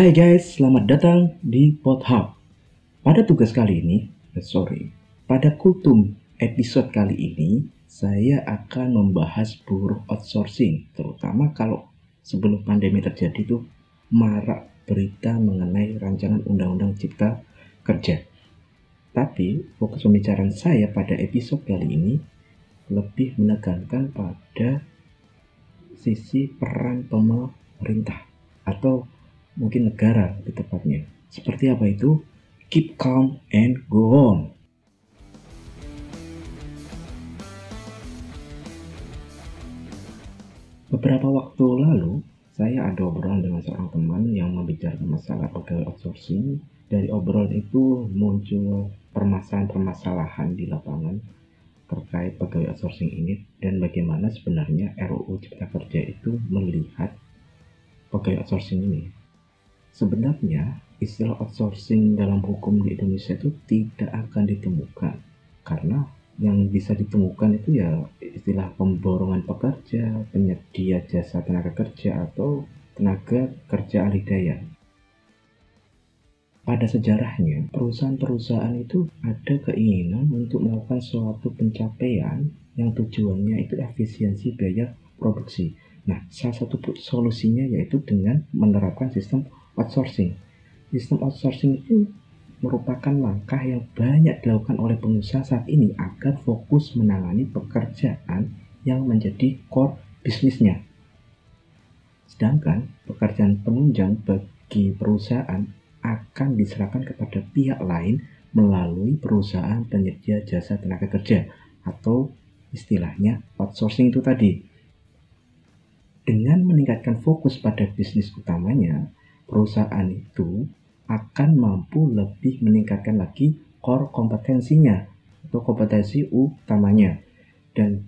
Hai guys, selamat datang di PodHub. Pada tugas kali ini, eh, sorry, pada kultum episode kali ini, saya akan membahas buruh outsourcing, terutama kalau sebelum pandemi terjadi tuh marak berita mengenai rancangan undang-undang cipta kerja. Tapi fokus pembicaraan saya pada episode kali ini lebih menekankan pada sisi peran pemerintah atau mungkin negara lebih tepatnya. Seperti apa itu? Keep calm and go on. Beberapa waktu lalu, saya ada obrolan dengan seorang teman yang membicarakan masalah pegawai outsourcing. Dari obrolan itu muncul permasalahan-permasalahan di lapangan terkait pegawai outsourcing ini dan bagaimana sebenarnya RUU Cipta Kerja itu melihat pegawai outsourcing ini. Sebenarnya istilah outsourcing dalam hukum di Indonesia itu tidak akan ditemukan karena yang bisa ditemukan itu ya istilah pemborongan pekerja, penyedia jasa tenaga kerja atau tenaga kerja alih daya. Pada sejarahnya, perusahaan-perusahaan itu ada keinginan untuk melakukan suatu pencapaian yang tujuannya itu efisiensi biaya produksi. Nah, salah satu solusinya yaitu dengan menerapkan sistem outsourcing. Sistem outsourcing itu merupakan langkah yang banyak dilakukan oleh pengusaha saat ini agar fokus menangani pekerjaan yang menjadi core bisnisnya. Sedangkan pekerjaan penunjang bagi perusahaan akan diserahkan kepada pihak lain melalui perusahaan penyedia jasa tenaga kerja atau istilahnya outsourcing itu tadi. Dengan meningkatkan fokus pada bisnis utamanya, perusahaan itu akan mampu lebih meningkatkan lagi core kompetensinya atau kompetensi utamanya. Dan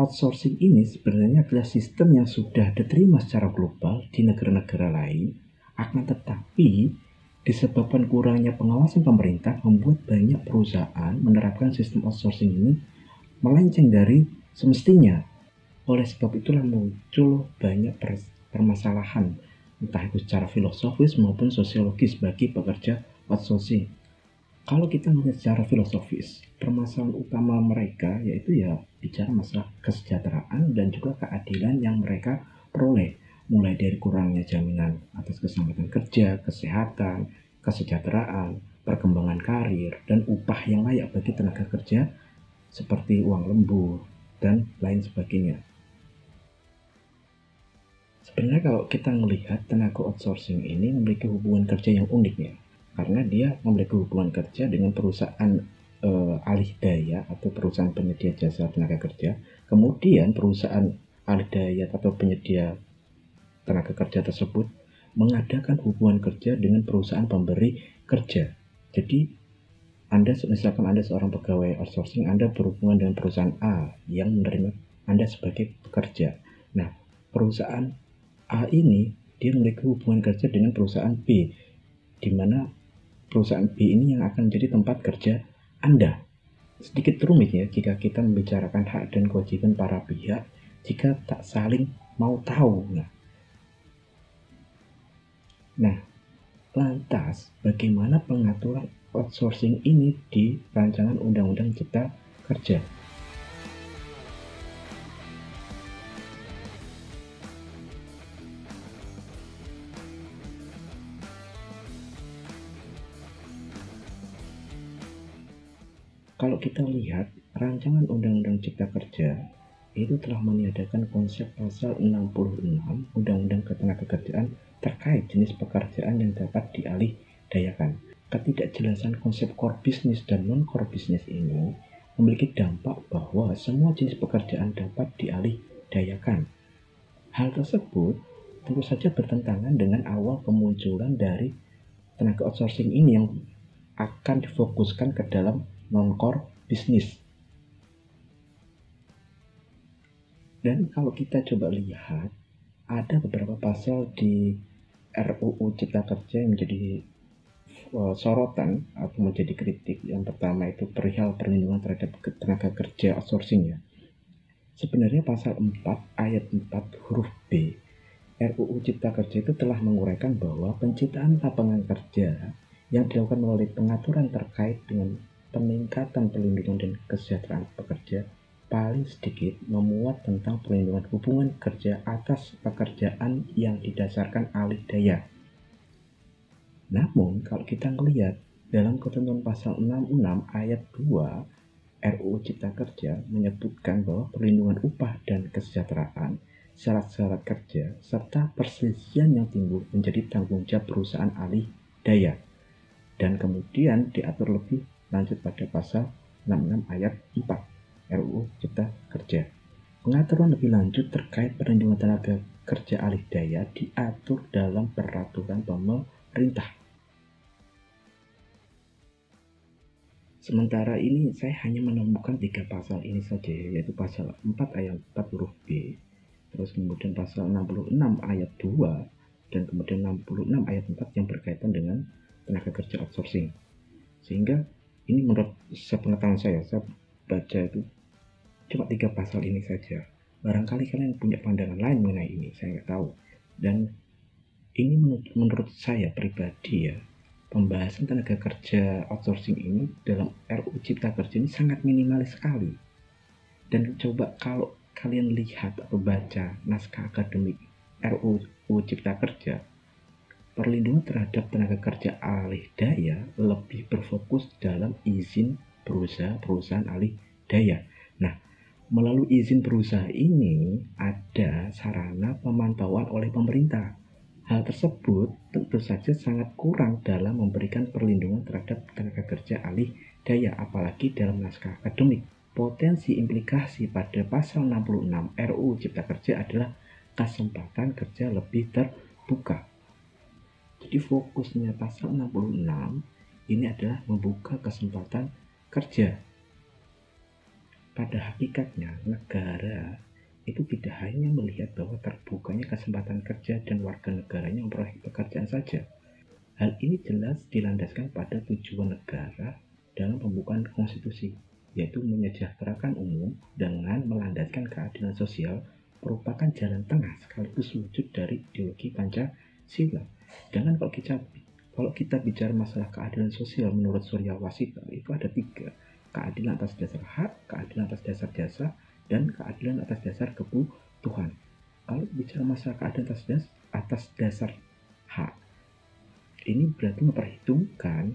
outsourcing ini sebenarnya adalah sistem yang sudah diterima secara global di negara-negara lain, akan tetapi disebabkan kurangnya pengawasan pemerintah membuat banyak perusahaan menerapkan sistem outsourcing ini melenceng dari semestinya. Oleh sebab itulah muncul banyak permasalahan entah itu secara filosofis maupun sosiologis bagi pekerja outsourcing. Kalau kita melihat secara filosofis, permasalahan utama mereka yaitu ya bicara masalah kesejahteraan dan juga keadilan yang mereka peroleh, mulai dari kurangnya jaminan atas keselamatan kerja, kesehatan, kesejahteraan, perkembangan karir, dan upah yang layak bagi tenaga kerja seperti uang lembur dan lain sebagainya. Sebenarnya kalau kita melihat tenaga outsourcing ini memiliki hubungan kerja yang unik ya, karena dia memiliki hubungan kerja dengan perusahaan uh, alih daya atau perusahaan penyedia jasa tenaga kerja, kemudian perusahaan alih daya atau penyedia tenaga kerja tersebut mengadakan hubungan kerja dengan perusahaan pemberi kerja. Jadi anda misalkan Anda seorang pegawai outsourcing, Anda berhubungan dengan perusahaan A yang menerima Anda sebagai pekerja. Nah, perusahaan A ini dia memiliki hubungan kerja dengan perusahaan B, di mana perusahaan B ini yang akan menjadi tempat kerja Anda. Sedikit rumit ya jika kita membicarakan hak dan kewajiban para pihak jika tak saling mau tahu. Nah, nah lantas bagaimana pengaturan outsourcing ini di rancangan Undang-Undang Cipta Kerja? Kalau kita lihat rancangan Undang-Undang Cipta Kerja itu telah meniadakan konsep pasal 66 Undang-Undang Ketenagakerjaan terkait jenis pekerjaan yang dapat dialih dayakan. Ketidakjelasan konsep core business dan non-core business ini memiliki dampak bahwa semua jenis pekerjaan dapat dialih dayakan. Hal tersebut tentu saja bertentangan dengan awal kemunculan dari tenaga outsourcing ini yang akan difokuskan ke dalam non-core bisnis. Dan kalau kita coba lihat, ada beberapa pasal di RUU Cipta Kerja yang menjadi uh, sorotan atau menjadi kritik. Yang pertama itu perihal perlindungan terhadap tenaga kerja outsourcing ya. Sebenarnya pasal 4 ayat 4 huruf B RUU Cipta Kerja itu telah menguraikan bahwa penciptaan lapangan kerja yang dilakukan melalui pengaturan terkait dengan peningkatan perlindungan dan kesejahteraan pekerja paling sedikit memuat tentang perlindungan hubungan kerja atas pekerjaan yang didasarkan alih daya. Namun, kalau kita melihat dalam ketentuan pasal 66 ayat 2 RUU Cipta Kerja menyebutkan bahwa perlindungan upah dan kesejahteraan, syarat-syarat kerja, serta perselisihan yang timbul menjadi tanggung jawab perusahaan alih daya. Dan kemudian diatur lebih lanjut pada pasal 66 ayat 4 RUU Cipta Kerja. Pengaturan lebih lanjut terkait perlindungan tenaga kerja alih daya diatur dalam peraturan pemerintah Sementara ini saya hanya menemukan tiga pasal ini saja yaitu pasal 4 ayat 4 huruf B, terus kemudian pasal 66 ayat 2 dan kemudian 66 ayat 4 yang berkaitan dengan tenaga kerja outsourcing. Sehingga ini menurut sepengetahuan saya, saya baca itu cuma tiga pasal ini saja. Barangkali kalian punya pandangan lain mengenai ini, saya nggak tahu. Dan ini menurut, menurut saya pribadi ya, pembahasan tenaga kerja outsourcing ini dalam RUU Cipta Kerja ini sangat minimalis sekali. Dan coba kalau kalian lihat atau baca naskah akademik RUU Cipta Kerja, perlindungan terhadap tenaga kerja alih daya lebih berfokus dalam izin perusahaan-perusahaan alih daya. Nah, melalui izin perusahaan ini ada sarana pemantauan oleh pemerintah Hal tersebut tentu saja sangat kurang dalam memberikan perlindungan terhadap tenaga kerja alih daya, apalagi dalam naskah akademik. Potensi implikasi pada pasal 66 RUU Cipta Kerja adalah kesempatan kerja lebih terbuka. Jadi fokusnya pasal 66 ini adalah membuka kesempatan kerja. Pada hakikatnya negara itu tidak hanya melihat bahwa terbukanya kesempatan kerja dan warga negaranya memperoleh pekerjaan saja. Hal ini jelas dilandaskan pada tujuan negara dalam pembukaan konstitusi, yaitu menyejahterakan umum dengan melandaskan keadilan sosial merupakan jalan tengah sekaligus wujud dari ideologi Pancasila. Dengan kalau kita kalau kita bicara masalah keadilan sosial menurut Surya Wasita itu ada tiga keadilan atas dasar hak, keadilan atas dasar jasa, dan keadilan atas dasar kebutuhan. Kalau bicara masalah keadilan atas dasar, atas dasar hak, ini berarti memperhitungkan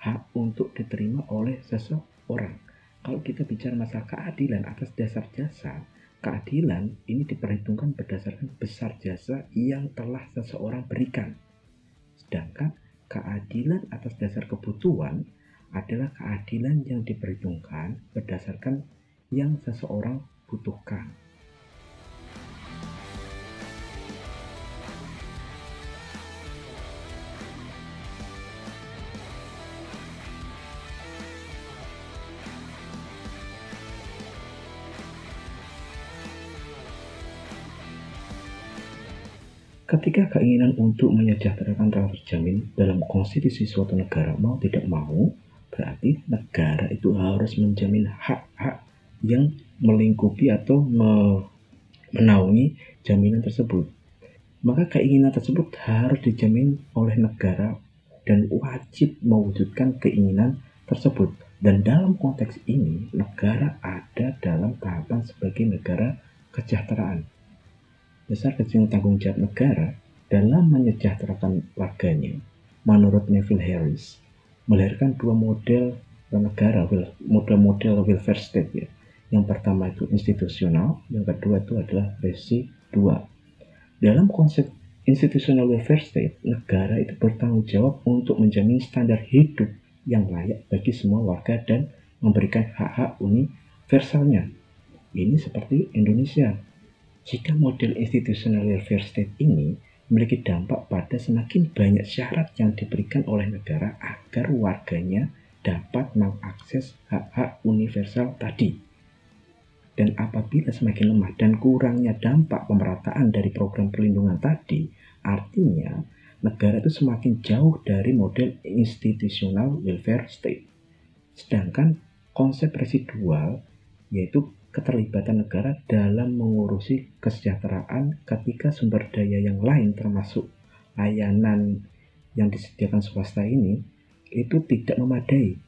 hak untuk diterima oleh seseorang. Kalau kita bicara masalah keadilan atas dasar jasa, keadilan ini diperhitungkan berdasarkan besar jasa yang telah seseorang berikan. Sedangkan keadilan atas dasar kebutuhan adalah keadilan yang diperhitungkan berdasarkan yang seseorang butuhkan. Ketika keinginan untuk menyejahterakan telah terjamin dalam konstitusi suatu negara mau tidak mau, berarti negara itu harus menjamin hak-hak yang melingkupi atau menaungi jaminan tersebut. Maka keinginan tersebut harus dijamin oleh negara dan wajib mewujudkan keinginan tersebut. Dan dalam konteks ini, negara ada dalam tahapan sebagai negara kesejahteraan. Besar kecil tanggung jawab negara dalam menyejahterakan warganya, menurut Neville Harris, melahirkan dua model negara, model-model welfare state ya, yang pertama itu institusional, yang kedua itu adalah residual. Dalam konsep institutional welfare state, negara itu bertanggung jawab untuk menjamin standar hidup yang layak bagi semua warga dan memberikan hak-hak universalnya. Ini seperti Indonesia. Jika model institutional welfare state ini memiliki dampak pada semakin banyak syarat yang diberikan oleh negara agar warganya dapat mengakses hak-hak universal tadi. Dan apabila semakin lemah dan kurangnya dampak pemerataan dari program perlindungan tadi, artinya negara itu semakin jauh dari model institusional welfare state. Sedangkan konsep residual yaitu keterlibatan negara dalam mengurusi kesejahteraan ketika sumber daya yang lain termasuk layanan yang disediakan swasta ini itu tidak memadai.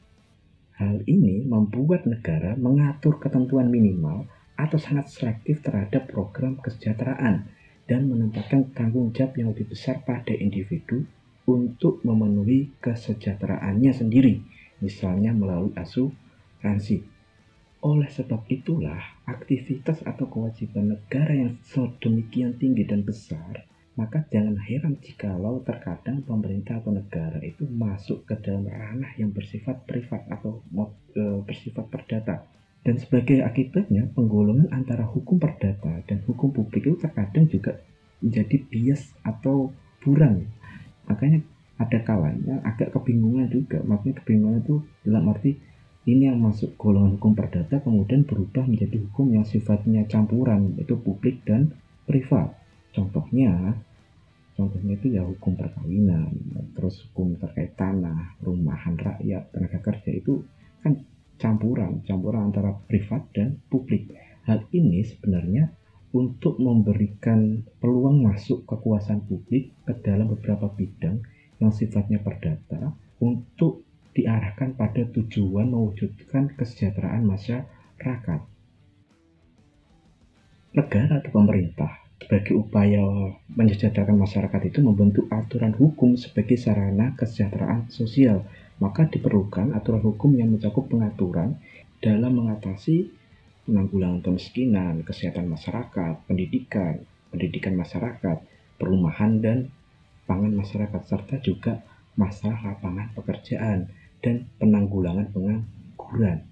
Hal ini membuat negara mengatur ketentuan minimal atau sangat selektif terhadap program kesejahteraan dan menempatkan tanggung jawab yang lebih besar pada individu untuk memenuhi kesejahteraannya sendiri, misalnya melalui asuransi. Oleh sebab itulah, aktivitas atau kewajiban negara yang sedemikian tinggi dan besar, maka jangan heran jikalau terkadang pemerintah atau negara itu masuk ke dalam ranah yang bersifat privat atau e, bersifat perdata. Dan sebagai akibatnya, penggolongan antara hukum perdata dan hukum publik itu terkadang juga menjadi bias atau buram. Makanya ada kalanya agak kebingungan juga. Maksudnya kebingungan itu dalam arti ini yang masuk golongan hukum perdata kemudian berubah menjadi hukum yang sifatnya campuran itu publik dan privat. Contohnya contohnya itu ya hukum perkawinan terus hukum terkait tanah rumahan rakyat tenaga kerja itu kan campuran campuran antara privat dan publik. Hal ini sebenarnya untuk memberikan peluang masuk kekuasaan publik ke dalam beberapa bidang yang sifatnya perdata untuk diarahkan pada tujuan mewujudkan kesejahteraan masyarakat. Negara atau pemerintah sebagai upaya mensejahterakan masyarakat itu membentuk aturan hukum sebagai sarana kesejahteraan sosial. Maka diperlukan aturan hukum yang mencakup pengaturan dalam mengatasi penanggulangan kemiskinan, kesehatan masyarakat, pendidikan, pendidikan masyarakat, perumahan dan pangan masyarakat serta juga masalah lapangan pekerjaan dan penanggulangan pengangguran.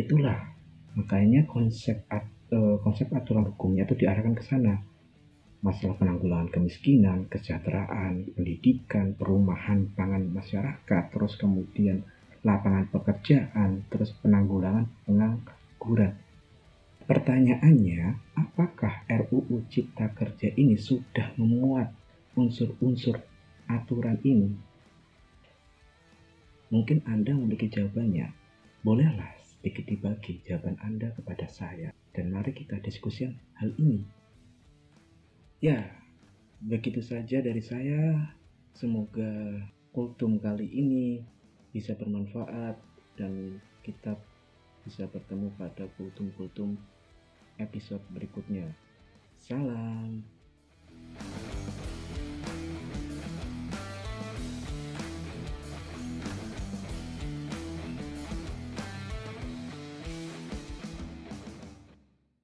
Itulah makanya konsep uh, konsep aturan hukumnya itu diarahkan ke sana. Masalah penanggulangan kemiskinan, kesejahteraan, pendidikan, perumahan, pangan masyarakat, terus kemudian lapangan pekerjaan, terus penanggulangan pengangguran. Pertanyaannya, apakah RUU Cipta Kerja ini sudah memuat unsur-unsur aturan ini Mungkin Anda memiliki jawabannya. Bolehlah sedikit dibagi jawaban Anda kepada saya dan mari kita diskusikan hal ini. Ya, begitu saja dari saya. Semoga kultum kali ini bisa bermanfaat dan kita bisa bertemu pada kultum-kultum episode berikutnya. Salam.